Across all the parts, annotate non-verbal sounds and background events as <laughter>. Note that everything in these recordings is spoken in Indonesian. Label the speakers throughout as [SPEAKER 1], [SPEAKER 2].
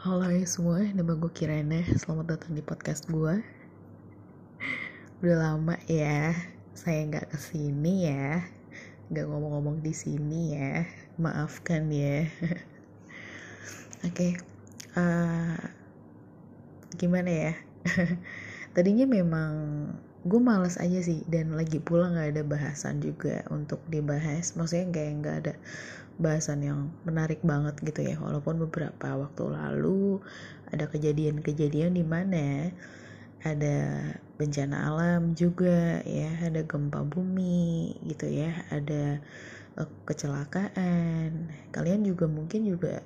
[SPEAKER 1] Halo hai semua, nama gue Kirana Selamat datang di podcast gue. Udah lama ya Saya nggak ke sini ya. Nggak ngomong-ngomong di sini ya. Maafkan ya. Oke okay. uh, Gimana ya? Tadinya memang Gue males aja sih Dan lagi pula nggak ada bahasan juga Untuk dibahas. Maksudnya kayak nggak ada bahasan yang menarik banget gitu ya. Walaupun beberapa waktu lalu ada kejadian-kejadian di mana ada bencana alam juga ya ada gempa bumi gitu ya ada uh, kecelakaan. Kalian juga mungkin juga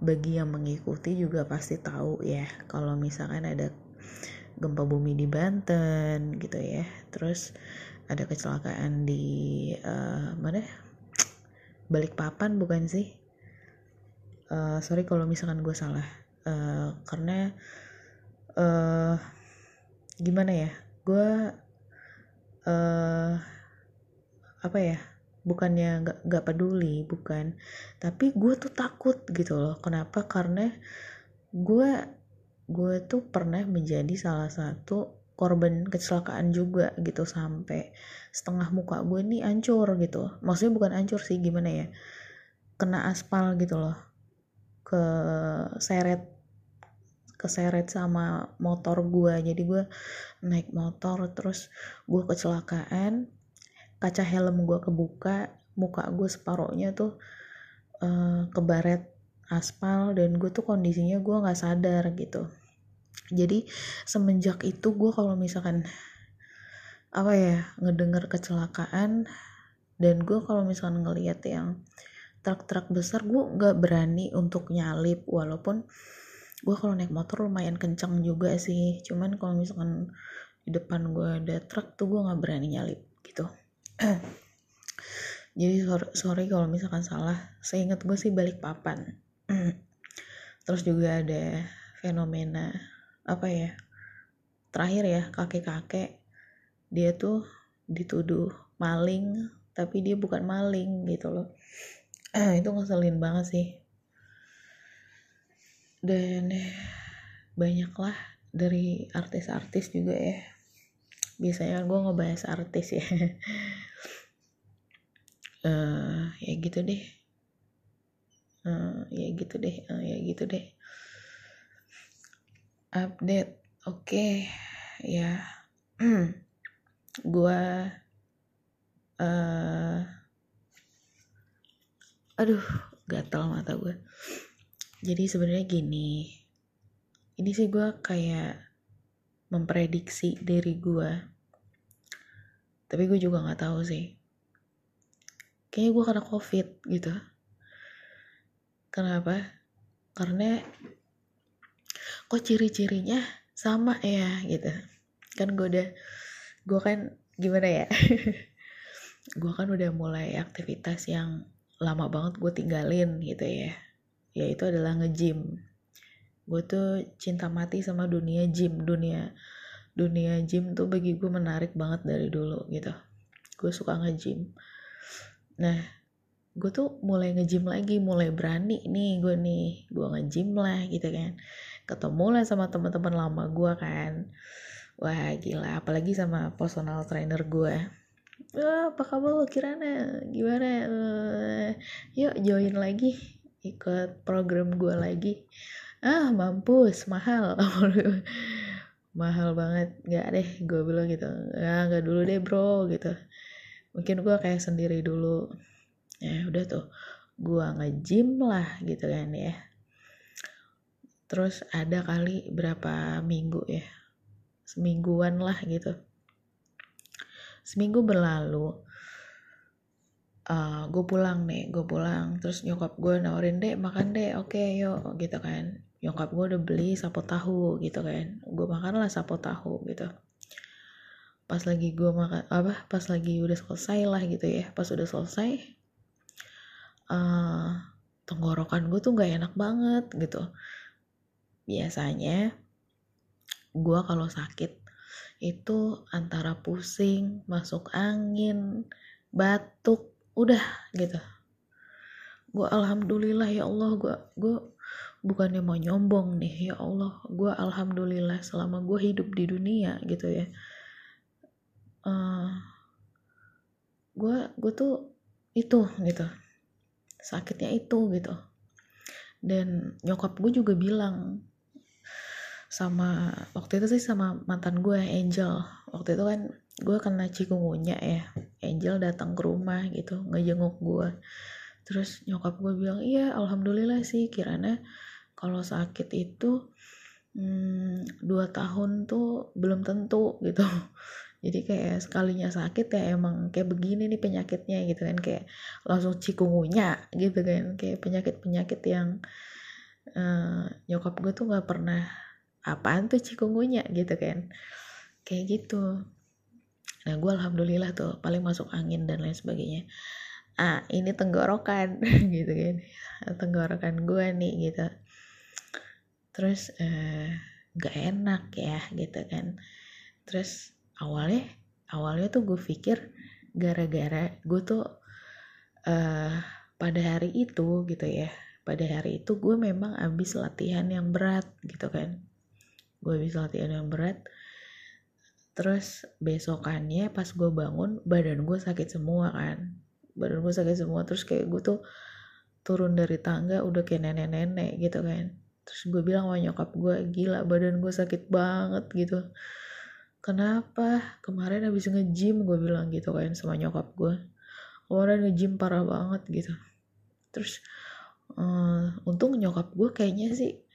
[SPEAKER 1] bagi yang mengikuti juga pasti tahu ya kalau misalkan ada gempa bumi di Banten gitu ya terus ada kecelakaan di uh, mana balik papan bukan sih? Uh, sorry kalau misalkan gue salah. Uh, karena uh, gimana ya? Gue uh, apa ya? Bukannya nggak nggak peduli bukan. Tapi gue tuh takut gitu loh. Kenapa? Karena gue gue tuh pernah menjadi salah satu korban kecelakaan juga gitu sampai setengah muka gue ini hancur gitu. Maksudnya bukan hancur sih gimana ya kena aspal gitu loh ke seret keseret sama motor gue. Jadi gue naik motor terus gue kecelakaan kaca helm gue kebuka muka gue separohnya tuh uh, kebaret aspal dan gue tuh kondisinya gue nggak sadar gitu jadi semenjak itu gue kalau misalkan apa ya ngedenger kecelakaan dan gue kalau misalkan ngeliat yang truk-truk besar gue nggak berani untuk nyalip walaupun gue kalau naik motor lumayan kencang juga sih. Cuman kalau misalkan di depan gue ada truk tuh gue nggak berani nyalip gitu. <clears throat> Jadi sorry, kalau misalkan salah. Saya ingat gue sih balik papan. <clears throat> Terus juga ada fenomena apa ya terakhir ya kakek-kakek dia tuh dituduh maling tapi dia bukan maling gitu loh. Eh, itu ngeselin banget sih. Dan banyak lah dari artis-artis juga ya. Biasanya gue ngebahas artis ya. Uh, <laughs> ya gitu deh. Uh, ya gitu deh. Uh, ya gitu deh update. Oke okay. ya gua uh, aduh gatal mata gue jadi sebenarnya gini ini sih gue kayak memprediksi dari gue tapi gue juga nggak tahu sih. Kayaknya gue kena covid gitu. Kenapa? Karena kok ciri-cirinya sama ya gitu. Kan gue udah gue kan gimana ya? <laughs> Gue kan udah mulai aktivitas yang lama banget gue tinggalin gitu ya. Yaitu adalah nge-gym. Gue tuh cinta mati sama dunia gym. Dunia dunia gym tuh bagi gue menarik banget dari dulu gitu. Gue suka nge-gym. Nah gue tuh mulai nge-gym lagi mulai berani nih gue nih. Gue nge-gym lah gitu kan ketemu lah sama teman-teman lama gue kan. Wah gila. Apalagi sama personal trainer gue Wah, apa kabar lo Kirana? Gimana? Uh, yuk join lagi. Ikut program gue lagi. Ah mampus. Mahal. <laughs> Mahal banget. Nggak deh gue bilang gitu. Ya nggak dulu deh bro gitu. Mungkin gue kayak sendiri dulu. Ya udah tuh. Gue nge-gym lah gitu kan ya terus ada kali berapa minggu ya? Semingguan lah gitu. Seminggu berlalu. Uh, eh, gue pulang nih gue pulang. Terus nyokap gue nawarin deh makan deh oke okay, yuk gitu kan. Nyokap gue udah beli sapo tahu gitu kan. Gue makan lah sapo tahu gitu. Pas lagi gue makan apa pas lagi udah selesai lah gitu ya. Pas udah selesai uh, tenggorokan gue tuh nggak enak banget gitu biasanya gue kalau sakit itu antara pusing masuk angin batuk udah gitu. Gue alhamdulillah ya Allah gue gue bukannya mau nyombong nih ya Allah gue alhamdulillah selama gue hidup di dunia gitu ya. Uh, eh, gue gue tuh itu gitu. Sakitnya itu gitu. Dan nyokap gue juga bilang sama waktu itu sih sama mantan gue Angel. Waktu itu kan gue kena cikungunya ya. Angel datang ke rumah gitu ngejenguk gue. Terus nyokap gue bilang iya alhamdulillah sih kiranya kalau sakit itu hmm, dua tahun tuh belum tentu gitu. <laughs> Jadi kayak sekalinya sakit ya emang kayak begini nih penyakitnya gitu kan. Kayak langsung cikungunya gitu kan. Kayak penyakit-penyakit yang uh, nyokap gue tuh nggak pernah apaan tuh cikungunya? Gitu kan. Kayak gitu. Nah gue alhamdulillah tuh paling masuk angin dan lain sebagainya. Ah ini tenggorokan. <laughs> Gitu kan. Tenggorokan gue nih gitu. Terus uh, gak enak ya gitu kan. Terus awalnya awalnya tuh gue pikir gara-gara gue tuh uh, pada hari itu gitu ya pada hari itu gue memang abis latihan yang berat gitu kan gue abis latihan yang berat. Terus besokannya pas gue bangun badan gue sakit semua kan. Badan gue sakit semua terus kayak gue tuh turun dari tangga udah kayak nenek-nenek gitu kan. Terus gue bilang sama nyokap gue gila badan gue sakit banget gitu. Kenapa? Kemarin habis nge-gym gue bilang gitu kan sama nyokap gue kemarin nge-gym parah banget gitu. Terus uh, untung nyokap gue kayaknya sih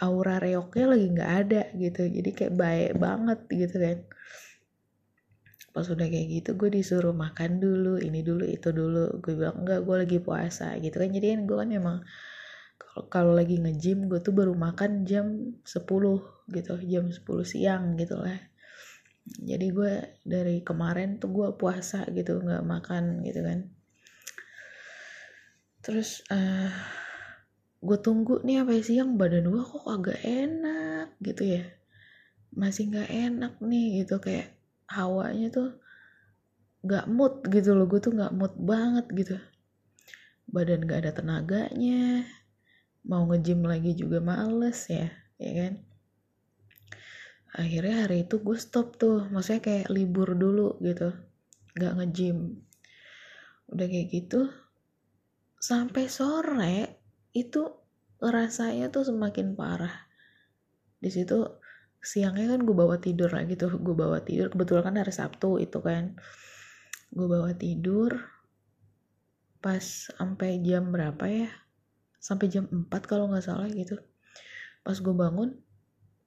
[SPEAKER 1] aura reoknya lagi nggak ada gitu. Jadi kayak baik banget gitu kan. Pas udah kayak gitu gue disuruh makan dulu ini dulu itu dulu. Gue bilang enggak gue lagi puasa gitu kan. Jadi kan gue kan memang kalau lagi nge-gym gue tuh baru makan jam 10 gitu jam 10 siang gitu lah. Jadi gue dari kemarin tuh gue puasa gitu nggak makan gitu kan. Terus uh, gue tunggu nih apa siang badan gue kok agak enak gitu ya. Masih nggak enak nih gitu. Kayak hawanya tuh nggak mood gitu loh gue tuh nggak mood banget gitu. Badan gak ada tenaganya mau ngejim lagi juga males ya ya kan? Akhirnya hari itu gue stop tuh maksudnya kayak libur dulu gitu gak ngejim udah kayak gitu sampai sore itu rasanya tuh semakin parah. Di situ siangnya kan gue bawa tidur lagi tuh gue bawa tidur. Kebetulan kan hari Sabtu itu kan. Gue bawa tidur pas sampai jam berapa ya? Sampai jam 4 kalau nggak salah gitu. Pas gue bangun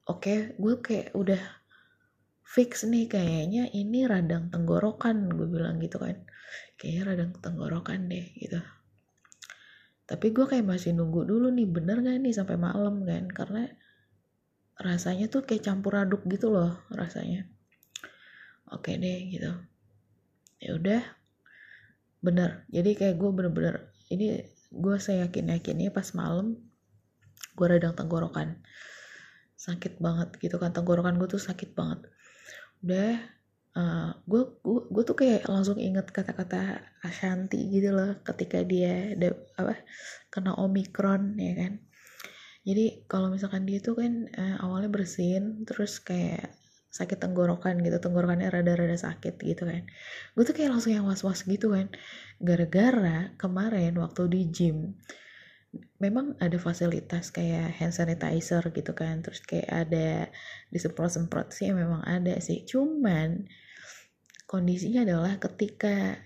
[SPEAKER 1] oke okay, gue kayak udah fix nih kayaknya ini radang tenggorokan gue bilang gitu kan. Kayaknya radang tenggorokan deh gitu tapi gue kayak masih nunggu dulu nih bener gak nih sampai malam kan? Karena rasanya tuh kayak campur aduk gitu loh rasanya. Oke deh gitu. Ya udah bener. Jadi kayak gue bener-bener ini gue saya yakin yakinnya pas malam gue radang tenggorokan. Sakit banget gitu kan tenggorokan gue tuh sakit banget. Udah gue gue gue tuh kayak langsung inget kata-kata Ashanti gitu loh ketika dia ada apa kena omikron ya kan? Jadi kalau misalkan dia tuh kan uh, awalnya bersin terus kayak sakit tenggorokan gitu tenggorokannya rada-rada sakit gitu kan. Gue tuh kayak langsung yang was-was gitu kan. Gara-gara kemarin waktu di gym memang ada fasilitas kayak hand sanitizer gitu kan terus kayak ada disemprot-semprot sih memang ada sih. Cuman kondisinya adalah ketika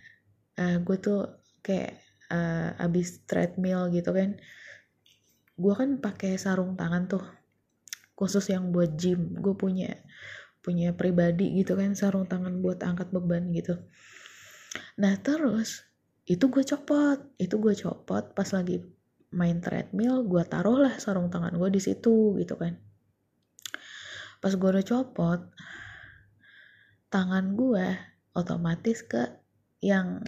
[SPEAKER 1] uh, eh, gue tuh kayak uh, abis treadmill gitu kan gue kan pakai sarung tangan tuh khusus yang buat gym. Gue punya punya pribadi gitu kan sarung tangan buat angkat beban gitu. Nah terus itu gue copot itu gue copot pas lagi main treadmill gue taruh lah sarung tangan gue di situ gitu kan. Pas gue udah copot tangan gue otomatis ke yang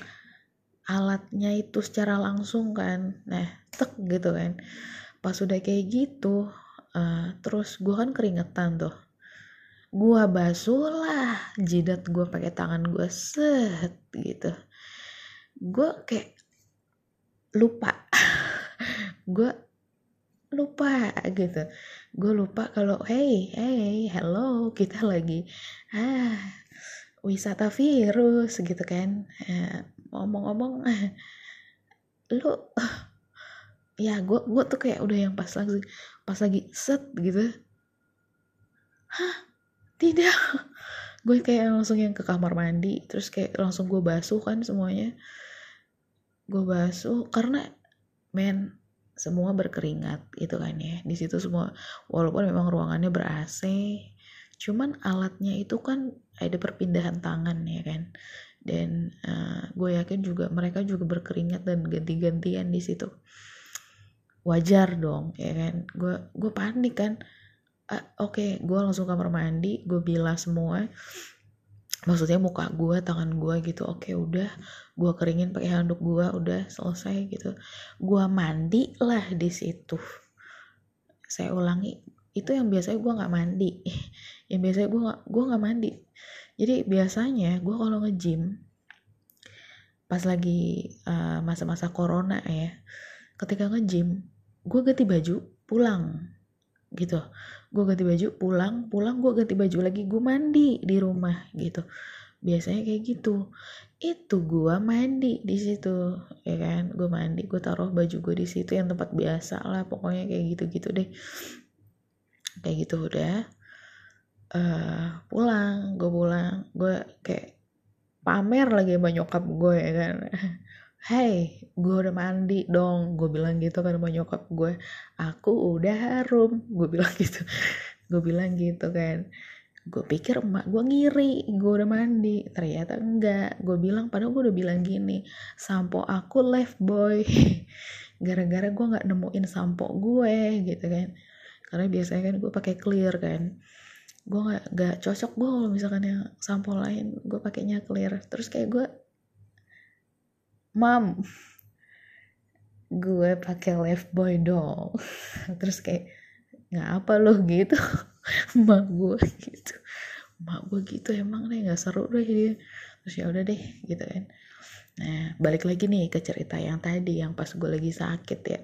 [SPEAKER 1] alatnya itu secara langsung kan. Nah tek gitu kan. Pas udah kayak gitu uh, terus gue kan keringetan tuh. Gue basuh lah jidat gue pakai tangan gue set gitu. Gue kayak lupa. <laughs> Gue lupa gitu. Gue lupa kalau hey hey hello kita lagi ah wisata virus gitu kan. Eh, ngomong-ngomong <laughs> lu <laughs> ya gue gue tuh kayak udah yang pas lagi pas lagi set gitu. Hah? Tidak. <laughs> Gue kayak langsung yang ke kamar mandi terus kayak langsung gue basuh kan semuanya. Gue basuh karena men semua berkeringat gitu kan ya. Di situ semua walaupun memang ruangannya ber AC cuman alatnya itu kan ada perpindahan tangan ya kan? Dan uh, gue yakin juga mereka juga berkeringat dan ganti-gantian di situ. Wajar dong ya kan? Gue gue panik kan. Uh, oke okay, gue langsung kamar mandi gue bilas semua. Maksudnya muka gue tangan gue gitu oke okay, udah. Gue keringin pakai handuk gue udah selesai gitu. Gue mandi lah di situ. Saya ulangi itu yang biasanya gue nggak mandi. <laughs> Yang biasanya gue gue nggak mandi. Jadi biasanya gue kalau nge-gym pas lagi uh, masa-masa corona ya ketika nge-gym gue ganti baju pulang. Gitu. Gue ganti baju pulang pulang gue ganti baju lagi gue mandi di rumah gitu. Biasanya kayak gitu. Itu gue mandi di situ ya kan? Gue mandi gue taruh baju gue di situ yang tempat biasa lah pokoknya kayak gitu gitu deh kayak gitu udah. Uh, pulang gue pulang. Gue kayak pamer lagi sama nyokap gue ya kan. <laughs> Hey gue udah mandi dong. Gue bilang gitu kan sama nyokap gue aku udah harum. Gue bilang <laughs> gitu. Gue bilang gitu kan. Gue pikir emak gue ngiri. Gue udah mandi. Ternyata enggak. Gue bilang padahal gue udah bilang gini sampo aku left boy. <laughs> Gara-gara gue nggak nemuin sampo gue gitu kan karena biasanya kan gue pakai clear kan. Gue nggak nggak cocok gue kalau misalkan yang sampo lain gue pakainya clear. Terus kayak gue mam gue pakai left boy dong. <laughs> Terus kayak nggak apa lo <laughs> gitu. Mak gue gitu. Mak gue gitu emang deh nggak seru deh dia terus ya udah deh gitu kan. Nah balik lagi nih ke cerita yang tadi yang pas gue lagi sakit ya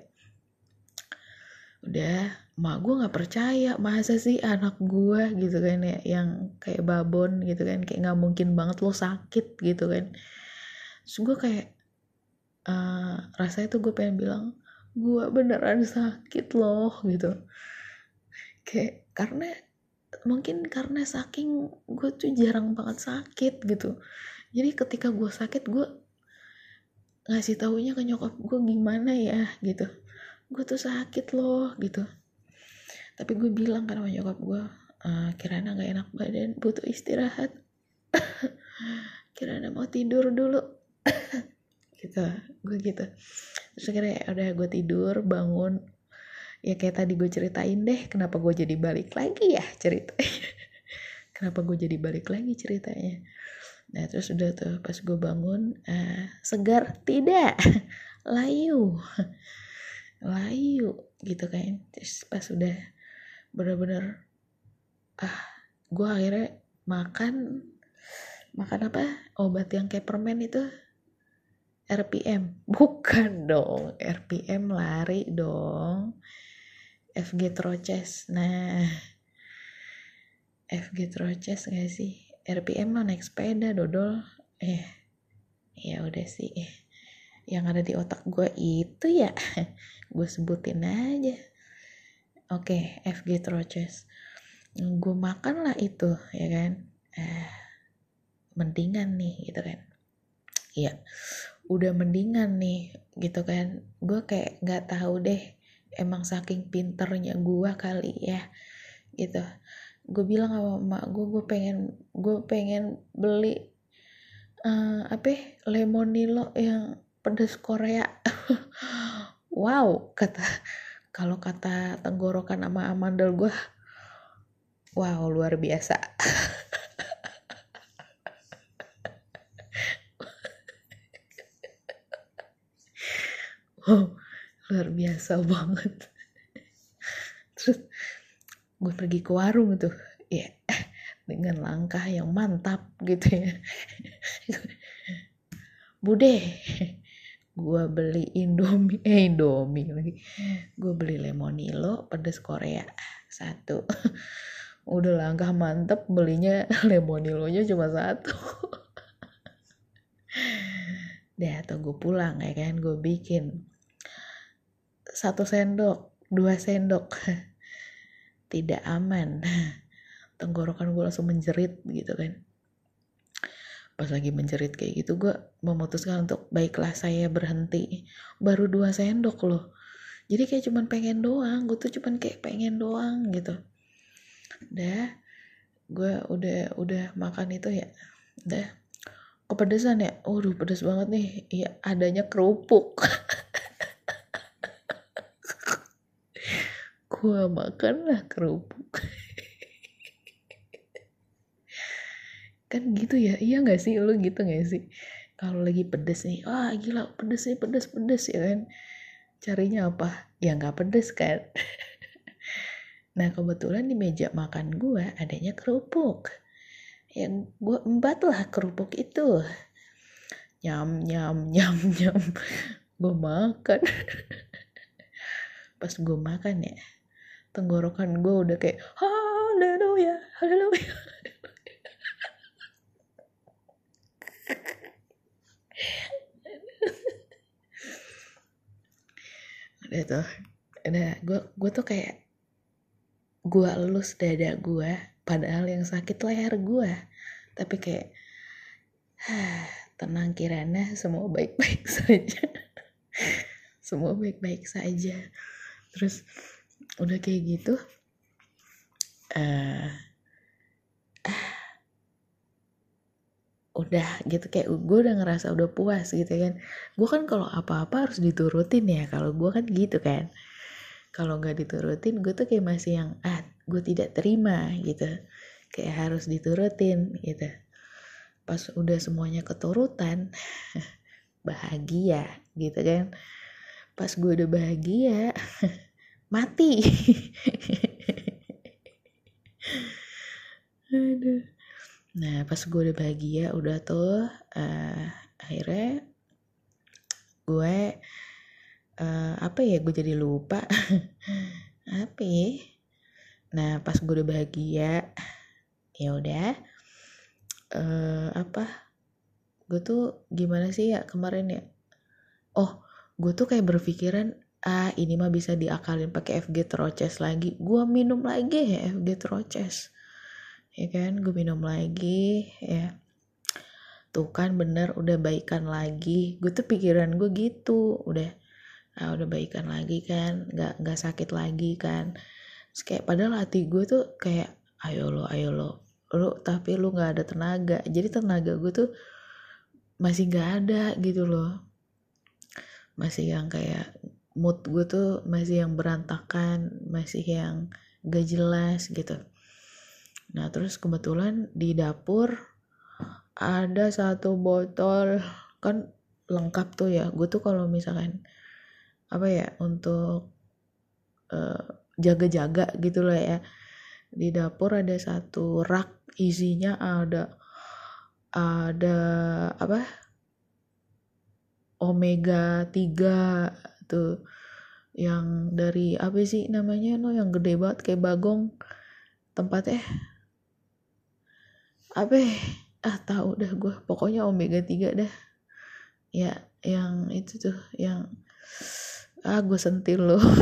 [SPEAKER 1] udah mak gue nggak percaya masa sih anak gue gitu kan ya yang kayak babon gitu kan kayak nggak mungkin banget lo sakit gitu kan. Terus gue kayak uh, rasanya tuh gue pengen bilang gue beneran sakit loh gitu. Kayak karena mungkin karena saking gue tuh jarang banget sakit gitu. Jadi ketika gue sakit gue ngasih taunya ke nyokap gue gimana ya gitu gue tuh sakit loh gitu. Tapi gue bilang kan sama nyokap gue uh, kirana nggak enak badan butuh istirahat. <laughs> Kirana mau tidur dulu. <laughs> Gitu gue gitu. Terus akhirnya ya udah gue tidur bangun. Ya kayak tadi gue ceritain deh kenapa gue jadi balik lagi ya cerita <laughs> kenapa gue jadi balik lagi ceritanya. Nah terus udah tuh pas gue bangun uh, segar tidak? Layu layu gitu kan. Terus pas udah bener-bener ah gue akhirnya makan makan apa? Obat yang kayak permen itu RPM <laughs> bukan dong RPM lari dong. FG Troches nah FG Troches gak sih? RPM mah naik sepeda dodol. Eh ya udah sih yang ada di otak gue itu ya. <laughs> Gue sebutin aja. Oke okay, FG Troches gue makan lah itu ya kan? Eh, mendingan nih gitu kan. Iya udah mendingan nih gitu kan. Gue kayak nggak tahu deh emang saking pinternya gue kali ya gitu. Gue bilang sama emak gue gue pengen gue pengen beli uh, apa ya, lemonilo yang pedas Korea. <laughs> Wow kata kalau kata tenggorokan sama amandel gue wow luar biasa. Wow luar biasa banget. Terus gue pergi ke warung tuh ya dengan langkah yang mantap gitu ya. Bude gue beli indomie eh indomie lagi. Gue beli lemonilo pedes korea satu. <laughs> Udah langkah mantep belinya. <laughs> Lemonilonya cuma satu. <laughs> Deh tunggu pulang ya kan? Gue bikin. Satu sendok dua sendok. Tidak aman. Tenggorokan gue langsung menjerit gitu kan pas lagi menjerit kayak gitu gue memutuskan untuk baiklah saya berhenti. Baru dua sendok loh. Jadi kayak cuman pengen doang gue tuh cuman kayak pengen doang gitu. Udah gue udah udah makan itu ya udah. Kepedesan ya? Waduh pedes banget nih. Iya adanya kerupuk. <laughs> Gua makan lah kerupuk kan gitu ya. Iya gak sih? Lu gitu gak sih? Kalau lagi pedes nih wah gila pedes nih pedes pedes ya kan? Carinya apa? Ya nggak pedes kan? <laughs> Nah kebetulan di meja makan gua adanya kerupuk. Yang gue empat lah kerupuk itu. Nyam nyam <laughs> nyam nyam. Gue makan. <laughs> Pas gue makan ya tenggorokan gue udah kayak haleluya haleluya tuh udah gue gue tuh kayak gue elus dada gue padahal yang sakit leher gue tapi kayak <sighs> tenang kirana semua baik-baik <laughs> saja. Semua baik-baik saja. Terus udah kayak gitu uh, udah gitu kayak gue udah ngerasa udah puas gitu kan. Gue kan kalau apa-apa harus diturutin ya kalau gue kan gitu kan. Kalau nggak diturutin gue tuh kayak masih yang ah gue tidak terima gitu. Kayak harus diturutin gitu. Pas udah semuanya keturutan <laughs> bahagia gitu kan. Pas gue udah bahagia <laughs> mati. <laughs> Aduh nah pas gue udah bahagia udah tuh uh, akhirnya gue uh, apa ya gue jadi lupa. <laughs> Apa ya? Nah pas gue udah bahagia ya udah uh, apa gue tuh gimana sih ya kemarin ya? Oh gue tuh kayak berpikiran ah ini mah bisa diakalin pakai FG Troches lagi. Gue minum lagi ya FG Troches ya kan gue minum lagi ya. Tuh kan bener udah baikan lagi. Gue tuh pikiran gue gitu udah ah udah baikan lagi kan nggak nggak sakit lagi kan. Terus kayak padahal hati gue tuh kayak ayo lo ayo lo lo tapi lu nggak ada tenaga. Jadi tenaga gue tuh masih nggak ada gitu loh. Masih yang kayak mood gue tuh masih yang berantakan masih yang gak jelas gitu nah terus kebetulan di dapur ada satu botol kan lengkap tuh ya. Gue tuh kalau misalkan apa ya untuk uh, jaga-jaga gitu lah ya. Di dapur ada satu rak isinya ada ada apa omega 3 tuh. Yang dari apa sih namanya no yang gede banget kayak bagong. Tempatnya apa ah tahu dah gue pokoknya omega 3 dah ya yang itu tuh yang ah gue sentil loh. <laughs>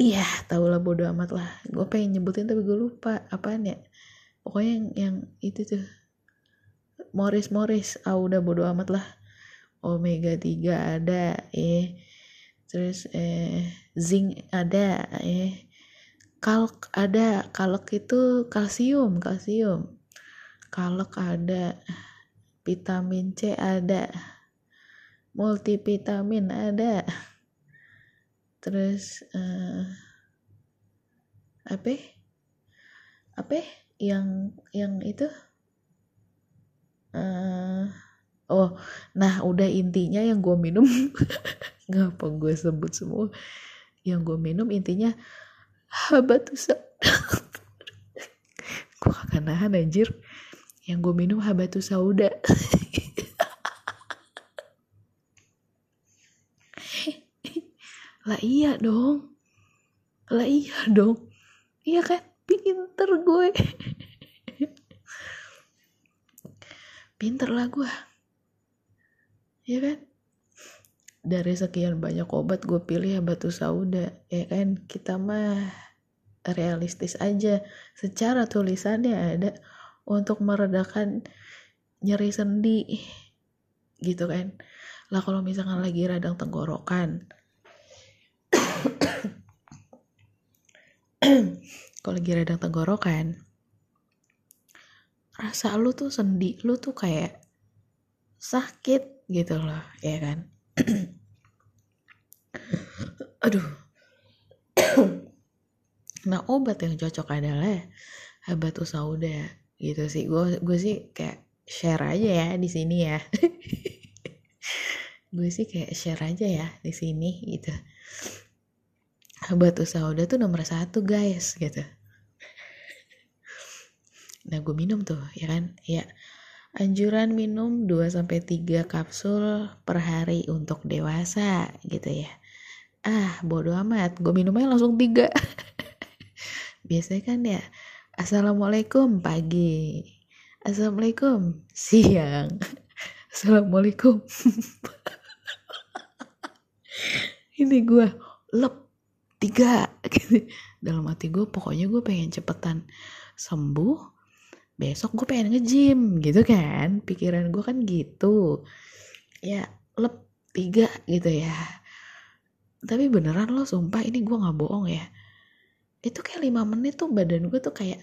[SPEAKER 1] Iya tau lah bodo amat lah. Gue pengen nyebutin tapi gue lupa. Apaan ya? Pokoknya yang yang itu tuh. Morris Morris. Ah udah bodo amat lah. Omega 3 ada eh. Terus eh zinc ada eh kalk ada kalk itu kalsium kalsium. Kalk ada vitamin C ada. Multivitamin ada. Terus uh, apa? Apa? Yang yang itu? Uh, oh nah udah intinya yang gue minum. <laughs> Nggak apa gue sebut semua? Yang gue minum intinya habatus gue kagak nahan anjir. Yang gue minum habatus sauda lah iya dong. Lah iya dong. Iya kan? Pinter gue. Pinter lah gue iya kan? Dari sekian banyak obat gue pilih ya batu sauda ya kan? Kita mah realistis aja. Secara tulisannya ada untuk meredakan nyeri sendi gitu kan? Lah kalau misalkan lagi radang tenggorokan. <coughs> Kalau lagi radang tenggorokan rasa lu tuh sendi lu tuh kayak sakit gitu loh ya kan <coughs> aduh. <coughs> Nah obat yang cocok adalah batu sauda gitu sih. Gue gue sih kayak share aja ya di sini ya. <laughs> Gue sih kayak share aja ya di sini gitu. Batu sauda tuh nomor satu guys gitu. Nah gue minum tuh ya kan? Ya anjuran minum 2-3 kapsul per hari untuk dewasa gitu ya. Ah bodo amat gue minumnya langsung tiga. <laughs> Biasanya kan ya assalamualaikum pagi. Assalamualaikum siang. <laughs> Assalamualaikum. <laughs> Ini gue lep tiga gitu. Dalam hati gue pokoknya gue pengen cepetan sembuh besok gue pengen nge-gym gitu kan. Pikiran gue kan gitu. Ya lep tiga gitu ya. Tapi beneran lo sumpah ini gue nggak bohong ya. Itu kayak lima menit tuh badan gue tuh kayak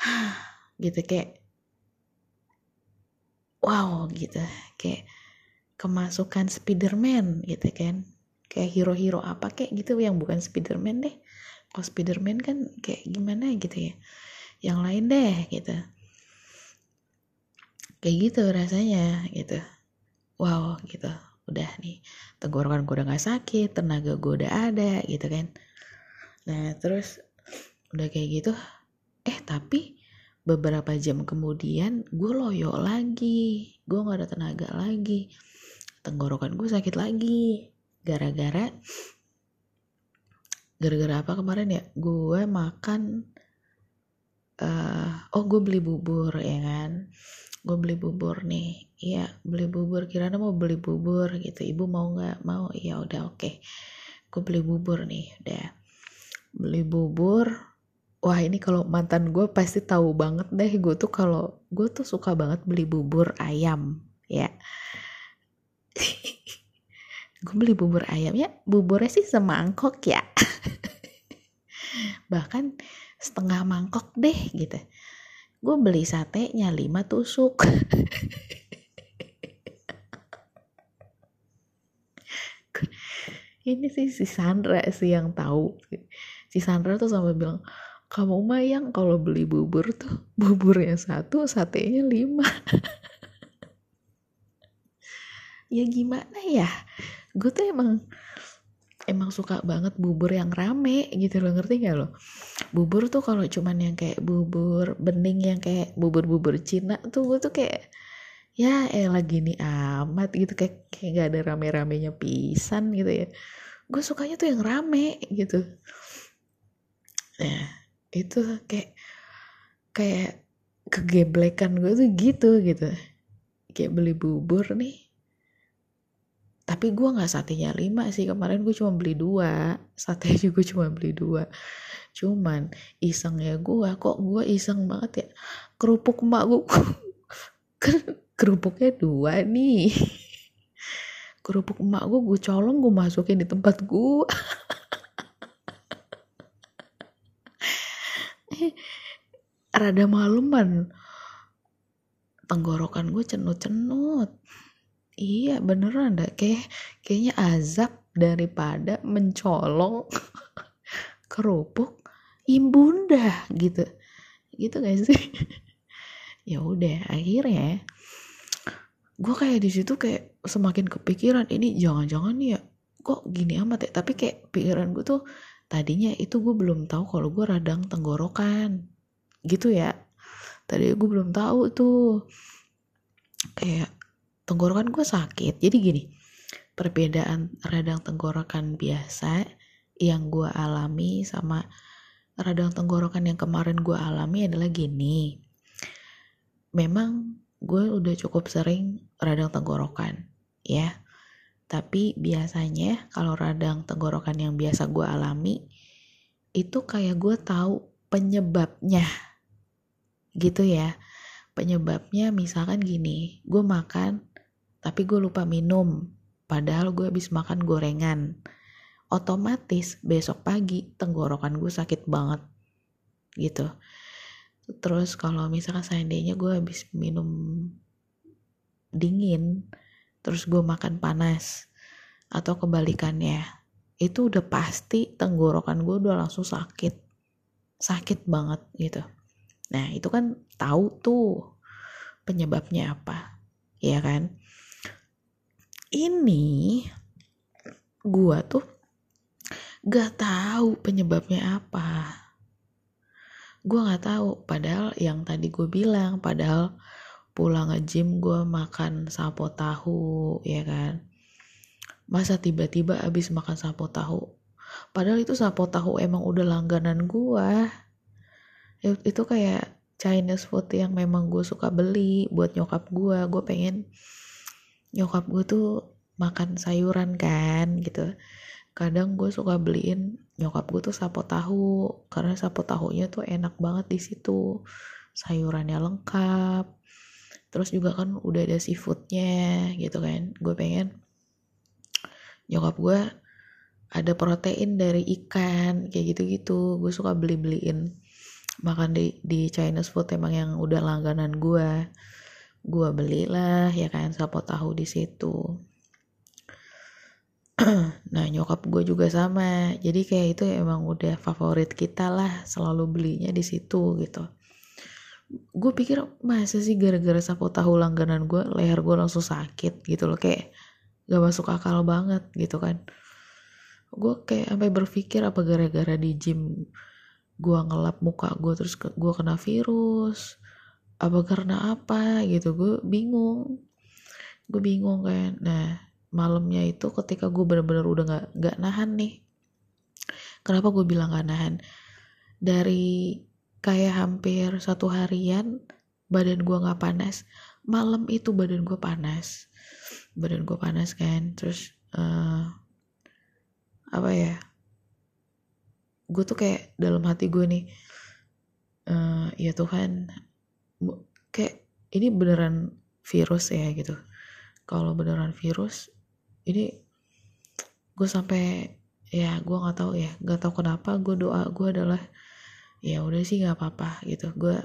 [SPEAKER 1] <sighs> gitu kayak wow gitu. Kayak kemasukan Spiderman gitu kan. Kayak hero-hero apa kayak gitu yang bukan Spiderman deh. Kalau Spiderman kan kayak gimana gitu ya yang lain deh gitu. Kayak gitu rasanya gitu. Wow gitu. Udah nih tenggorokan gue udah gak sakit tenaga gue udah ada gitu kan. Nah terus udah kayak gitu eh tapi beberapa jam kemudian gue loyo lagi gue gak ada tenaga lagi tenggorokan gue sakit lagi. Gara-gara gara-gara apa kemarin ya? Gue makan uh, oh gue beli bubur ya kan? Gue beli bubur nih. Iya beli bubur. Kirana mau beli bubur gitu. Ibu mau nggak? Mau. Iya udah oke. Okay. gue beli bubur nih udah. Beli bubur. Wah ini kalau mantan gue pasti tahu banget deh. Gue tuh kalau gue tuh suka banget beli bubur ayam ya. <laughs> Gue beli bubur ayam. Ya buburnya sih semangkok ya. <laughs> Bahkan setengah mangkok deh gitu. Gue beli satenya 5 tusuk. <laughs> Ini sih si Sandra sih yang tahu. Si Sandra tuh sampai bilang kamu mah yang kalau beli bubur tuh buburnya satu satenya lima. <laughs> Ya gimana ya? Gue tuh emang emang suka banget bubur yang rame gitu loh ngerti gak lo? Bubur tuh kalau cuman yang kayak bubur bening yang kayak bubur-bubur Cina tuh gue tuh kayak ya eh lagi nih amat gitu kayak kayak gak ada rame-ramenya pisan gitu ya. Gue sukanya tuh yang rame gitu. Nah itu kayak kayak kegeblekan gue tuh gitu gitu. Kayak beli bubur nih tapi gue nggak satenya lima sih kemarin gue cuma beli dua. Sate <laughs> juga cuma beli dua. Cuman isengnya gue kok gue iseng banget ya? Kerupuk emak gue <laughs> kan kerupuknya dua nih. <laughs> Kerupuk emak gue gue colong gue masukin di tempat gue rada maleman. Tenggorokan gue cenut-cenut iya beneran dah. Kayak kayaknya azab daripada mencolong <laughs> kerupuk imbunda gitu. Gitu gak sih? <laughs> Ya udah akhirnya gue kayak di situ kayak semakin kepikiran ini jangan-jangan ya kok gini amat ya? Tapi kayak pikiran gue tuh tadinya itu gue belum tahu kalau gue radang tenggorokan gitu ya. Tadi gue belum tahu tuh. Kayak tenggorokan gue sakit jadi gini perbedaan radang tenggorokan biasa yang gue alami sama radang tenggorokan yang kemarin gue alami adalah gini. Memang gue udah cukup sering radang tenggorokan, ya. Tapi biasanya kalau radang tenggorokan yang biasa gue alami, itu kayak gue tahu penyebabnya. Gitu ya. Penyebabnya misalkan gini, gue makan tapi gue lupa minum. Padahal gue habis makan gorengan. Otomatis besok pagi tenggorokan gue sakit banget. Gitu. Terus kalau misalkan seandainya gue habis minum dingin terus gue makan panas atau kebalikannya itu udah pasti tenggorokan gue udah langsung sakit. Sakit banget gitu. Nah itu kan tahu tuh penyebabnya apa ya kan ini gue tuh gak tahu penyebabnya apa. Gue gak tahu. Padahal yang tadi gue bilang padahal pulang nge-gym gue makan sapo tahu ya kan? Masa tiba-tiba abis makan sapo tahu? Padahal itu sapo tahu emang udah langganan gue itu kayak Chinese food yang memang gue suka beli buat nyokap gue gue pengen nyokap gue tuh makan sayuran kan gitu. Kadang gue suka beliin nyokap gue tuh sapo tahu karena sapo tahunya tuh enak banget di situ. Sayurannya lengkap terus juga kan udah ada seafoodnya gitu kan. Gue pengen nyokap gue ada protein dari ikan kayak gitu-gitu. Gue suka beli-beliin. Makan di di Chinese food emang yang udah langganan gue gue belilah ya kan sapo tahu di situ. <clears throat> Nah nyokap gue juga sama. Jadi kayak itu emang udah favorit kita lah selalu belinya di situ gitu. Gue pikir masa sih gara-gara sapu tahu langganan gue leher gue langsung sakit gitu loh. Kayak gak masuk akal banget gitu kan. Gue kayak sampai berpikir apa gara-gara di gym gue ngelap muka gue terus gue kena virus apa karena apa gitu gue bingung. Gue bingung kan. Nah malamnya itu ketika gue bener-bener udah gak, gak nahan nih. Kenapa gue bilang gak nahan? Dari kayak hampir satu harian badan gue gak panas. Malam itu badan gue panas. Badan gue panas kan. Terus uh, apa ya? Gue tuh kayak dalam hati gue nih uh, ya Tuhan kayak ini beneran virus ya gitu. Kalau beneran virus ini gue sampai ya gue nggak tahu ya nggak tahu kenapa gue doa gue adalah ya udah sih nggak apa-apa gitu. Gue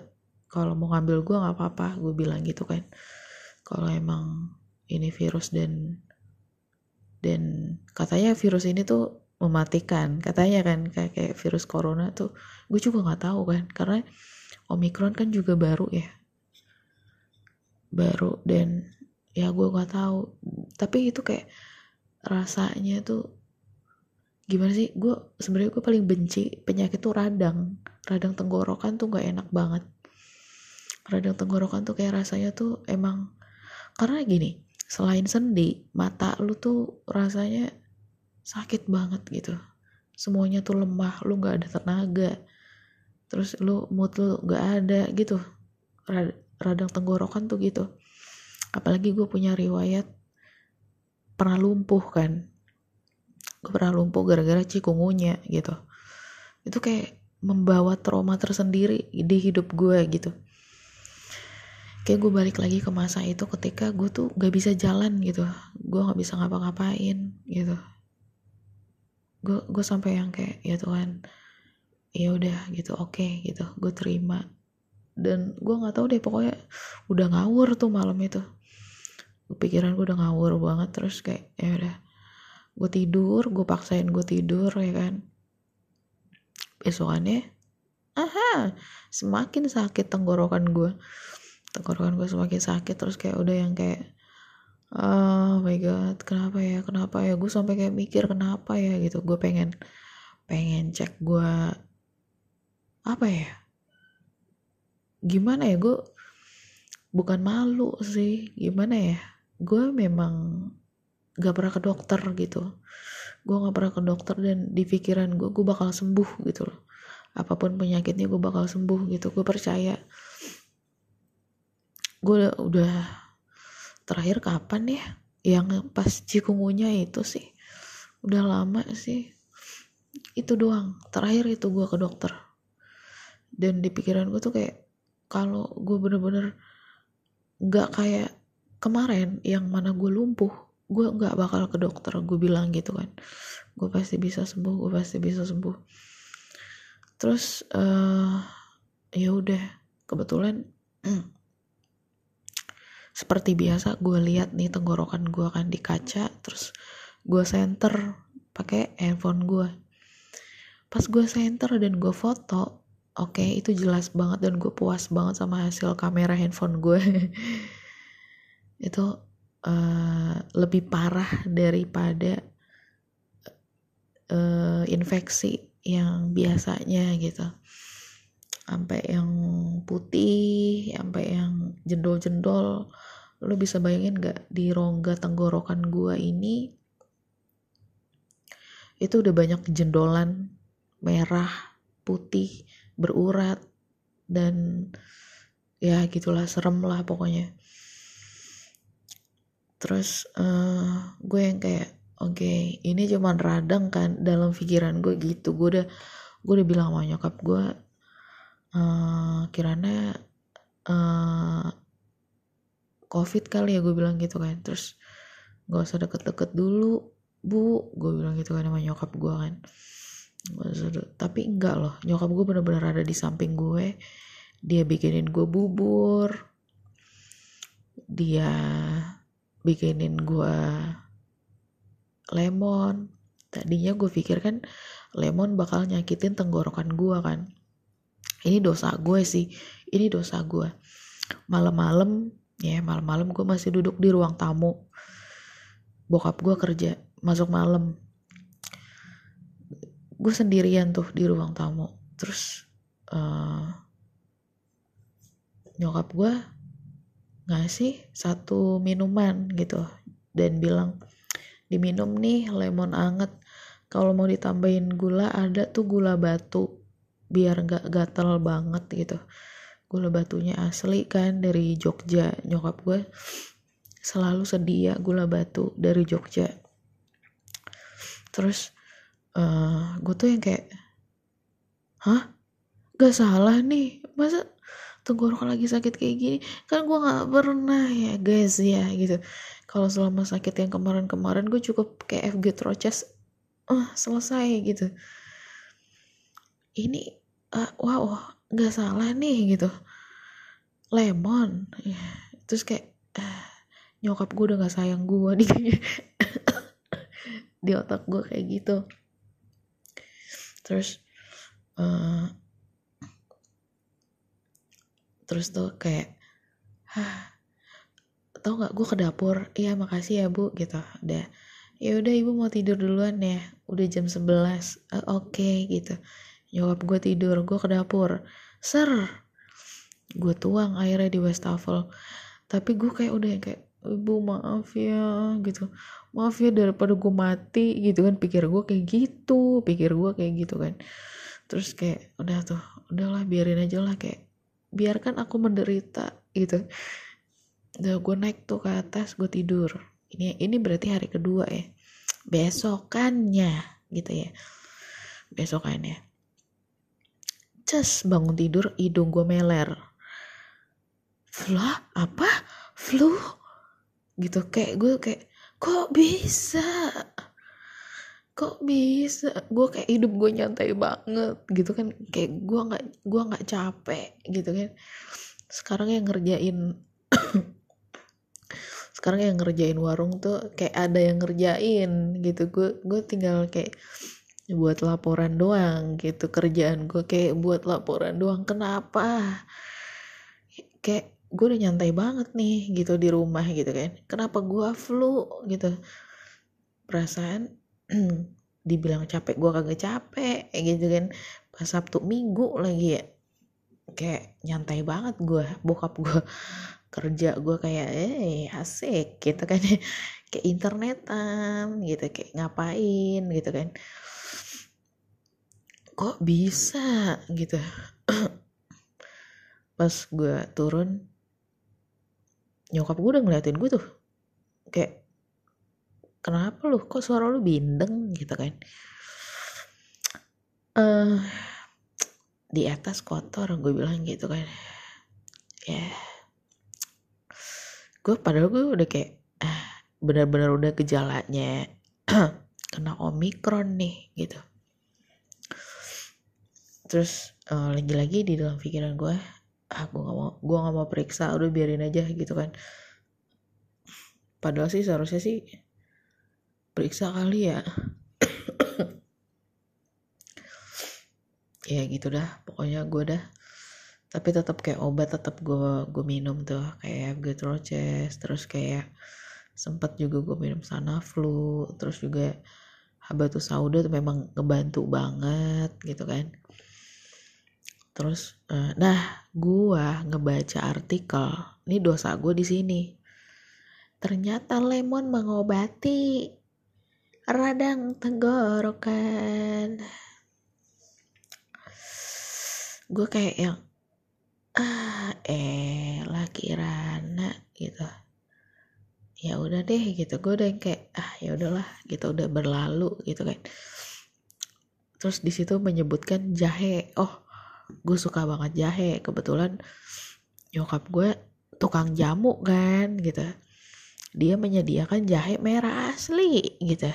[SPEAKER 1] kalau mau ngambil gue nggak apa-apa gue bilang gitu kan. Kalau emang ini virus dan dan katanya virus ini tuh mematikan. Katanya kan kayak kayak virus corona tuh gue juga nggak tahu kan. Karena omikron kan juga baru ya. Baru dan ya gue nggak tahu. Tapi itu kayak rasanya tuh gimana sih? Gue sebenarnya gue paling benci penyakit tuh radang. Radang tenggorokan tuh gak enak banget. Radang tenggorokan tuh kayak rasanya tuh emang karena gini selain sendi mata lu tuh rasanya sakit banget gitu. Semuanya tuh lemah lu gak ada tenaga terus lu mood lu gak ada gitu. Radang tenggorokan tuh gitu. Apalagi gue punya riwayat pernah lumpuh kan. Gue pernah lumpuh gara-gara cikungunya gitu. Itu kayak membawa trauma tersendiri di hidup gue gitu. Kayak gue balik lagi ke masa itu ketika gue tuh gak bisa jalan gitu. Gue gak bisa ngapa-ngapain gitu. Gue gue sampai yang kayak ya Tuhan ya udah gitu oke okay, gitu gue terima. Dan gue nggak tahu deh pokoknya udah ngawur tuh malam itu. Pikiran gue udah ngawur banget terus kayak ya udah gue tidur gue paksain gue tidur ya kan. Besokannya aha semakin sakit tenggorokan gue tenggorokan gue semakin sakit terus kayak udah yang kayak oh my god kenapa ya kenapa ya? Gue sampai kayak mikir kenapa ya? Gitu gue pengen pengen cek gue apa ya? Gimana ya? Gue bukan malu sih. Gimana ya? Gue memang gak pernah ke dokter gitu. Gue gak pernah ke dokter dan di pikiran gue gue bakal sembuh gitu loh. Apa pun penyakitnya gue bakal sembuh gitu. Gue percaya. Gue udah, terakhir kapan ya? Yang pas cikungunya itu sih. Udah lama sih. Itu doang. Terakhir itu gue ke dokter dan di pikiran gue tuh kayak kalau gue bener-bener gak kayak kemarin yang mana gue lumpuh gue gak bakal ke dokter gue bilang gitu kan. Gue pasti bisa sembuh gue pasti bisa sembuh. Terus uh, ya udah kebetulan <clears throat> seperti biasa gue lihat nih tenggorokan gue kan di kaca terus gue center pakai handphone gue pas gue center dan gue foto oke okay, itu jelas banget dan gue puas banget sama hasil kamera handphone gue. <laughs> Itu uh, lebih parah daripada uh, infeksi yang biasanya gitu. Sampai yang putih sampai yang jendol-jendol. Lo bisa bayangin gak di rongga tenggorokan gua ini? Itu udah banyak jendolan merah putih berurat dan ya gitulah serem lah pokoknya. Terus uh, gue yang kayak oke okay, ini cuman radang kan dalam pikiran gue gitu. Gue udah gue udah bilang sama nyokap gue uh, kiranya uh, covid kali ya gue bilang gitu kan. Terus gak usah deket-deket dulu bu gue bilang gitu kan sama nyokap gue kan tapi enggak loh. Nyokap gue bener-bener ada di samping gue. Dia bikinin gue bubur. Dia bikinin gue lemon. Tadinya gue pikir kan lemon bakal nyakitin tenggorokan gue kan. Ini dosa gue sih. Ini dosa gue. Malam-malam ya malam-malam gue masih duduk di ruang tamu. Bokap gue kerja. Masuk malam gue sendirian tuh di ruang tamu. Terus uh, nyokap gue ngasih satu minuman gitu. Dan bilang diminum nih lemon anget. Kalau mau ditambahin gula ada tuh gula batu. Biar gak gatel banget gitu. Gula batunya asli kan dari Jogja. Nyokap gue selalu sedia gula batu dari Jogja. Terus uh, gue tuh yang kayak hah? Gak salah nih. Masa tenggorokan lagi sakit kayak gini? Kan gue nggak pernah ya guys ya gitu. Kalau selama sakit yang kemarin-kemarin gue cukup kayak FG Troches uh, selesai gitu. Ini uh, wow nggak salah nih gitu. Lemon. Ya. terus kayak uh, nyokap gue udah nggak sayang gue <laughs> di otak gue kayak gitu terus uh, terus tuh kayak Hah, tau nggak gue ke dapur? Iya makasih ya bu gitu. Udah ya udah ibu mau tidur duluan ya. Udah jam 11 uh, oke okay, gitu. Nyokap gue tidur gue ke dapur. Ser gue tuang airnya di wastafel. Tapi gue kayak udah kayak ibu maaf ya gitu maaf ya daripada gue mati gitu kan. Pikir gue kayak gitu pikir gue kayak gitu kan. Terus kayak udah tuh udahlah biarin aja lah kayak biarkan aku menderita gitu. Udah gue naik tuh ke atas gue tidur. Ini ini berarti hari kedua ya. Besokannya gitu ya. Besokannya. Ces bangun tidur hidung gue meler. Flu apa? Flu? Gitu. Kayak gue kayak kok bisa? Kok bisa? Gue kayak hidup gue nyantai banget gitu kan kayak gue nggak gue nggak capek gitu kan. Sekarang yang ngerjain <coughs> sekarang yang ngerjain warung tuh kayak ada yang ngerjain gitu gue gue tinggal kayak buat laporan doang gitu kerjaan gue kayak buat laporan doang kenapa kayak gue udah nyantai banget nih gitu di rumah gitu kan. Kenapa gue flu? gitu. Perasaan <clears throat> dibilang capek gue kagak capek gitu kan. Pas sabtu minggu lagi ya kayak nyantai banget gue bokap gue <laughs> kerja gue kayak eh asik gitu kan. <laughs> Kayak internetan gitu kayak ngapain gitu kan. Kok bisa? gitu. <clears throat> Pas gue turun nyokap gue udah ngeliatin gue tuh. Kayak kenapa lu? Kok suara lu bindeng? Gitu kan. Uh, di atas kotor gue bilang gitu kan. Ya yeah. gue padahal gue udah kayak ah, benar-benar udah gejalanya <clears throat> kena omikron nih gitu. Terus uh, lagi-lagi di dalam pikiran gue ah gue gak mau gue gak mau periksa udah biarin aja gitu kan. Padahal sih seharusnya sih periksa kali ya. Ya gitu dah pokoknya gue dah. Tapi tetap kayak obat tetap gue gue minum tuh kayak Getroches terus kayak sempat juga gue minum sana flu terus juga habatus sauda tuh memang ngebantu banget gitu kan terus eh, nah gue ngebaca artikel. Ini dosa gue di sini. Ternyata lemon mengobati radang tenggorokan. Gue kayak yang ah eh laki Rana gitu. Ya udah deh gitu. Gue udah kayak ah ya udahlah gitu. Udah berlalu gitu kan. Terus di situ menyebutkan jahe. Oh gue suka banget jahe. Kebetulan nyokap gue tukang jamu kan gitu. Dia menyediakan jahe merah asli gitu.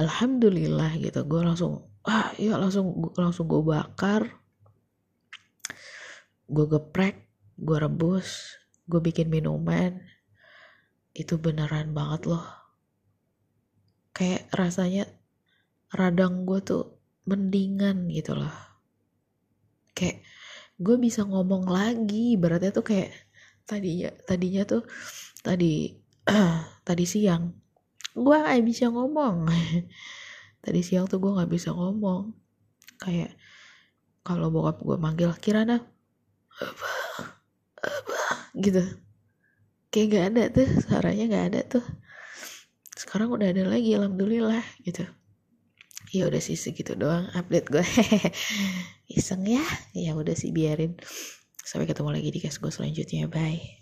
[SPEAKER 1] Alhamdulillah gitu. Gue langsung ah ya langsung langsung gue bakar. Gue geprek gue rebus gue bikin minuman. Itu beneran banget loh. Kayak rasanya radang gue tuh mendingan gitu loh kayak gue bisa ngomong lagi beratnya tuh kayak tadinya tadinya tuh tadi <clears throat> tadi siang gue gak bisa ngomong. <laughs> Tadi siang tuh gue gak bisa ngomong. Kayak kalau bokap gue manggil Kirana apa? Apa? gitu. Kayak gak ada tuh suaranya gak ada tuh. Sekarang udah ada lagi alhamdulillah gitu. Ya udah sih segitu doang update gue <laughs> iseng ya. Ya udah sih biarin. Sampai ketemu lagi di cast gue selanjutnya. Bye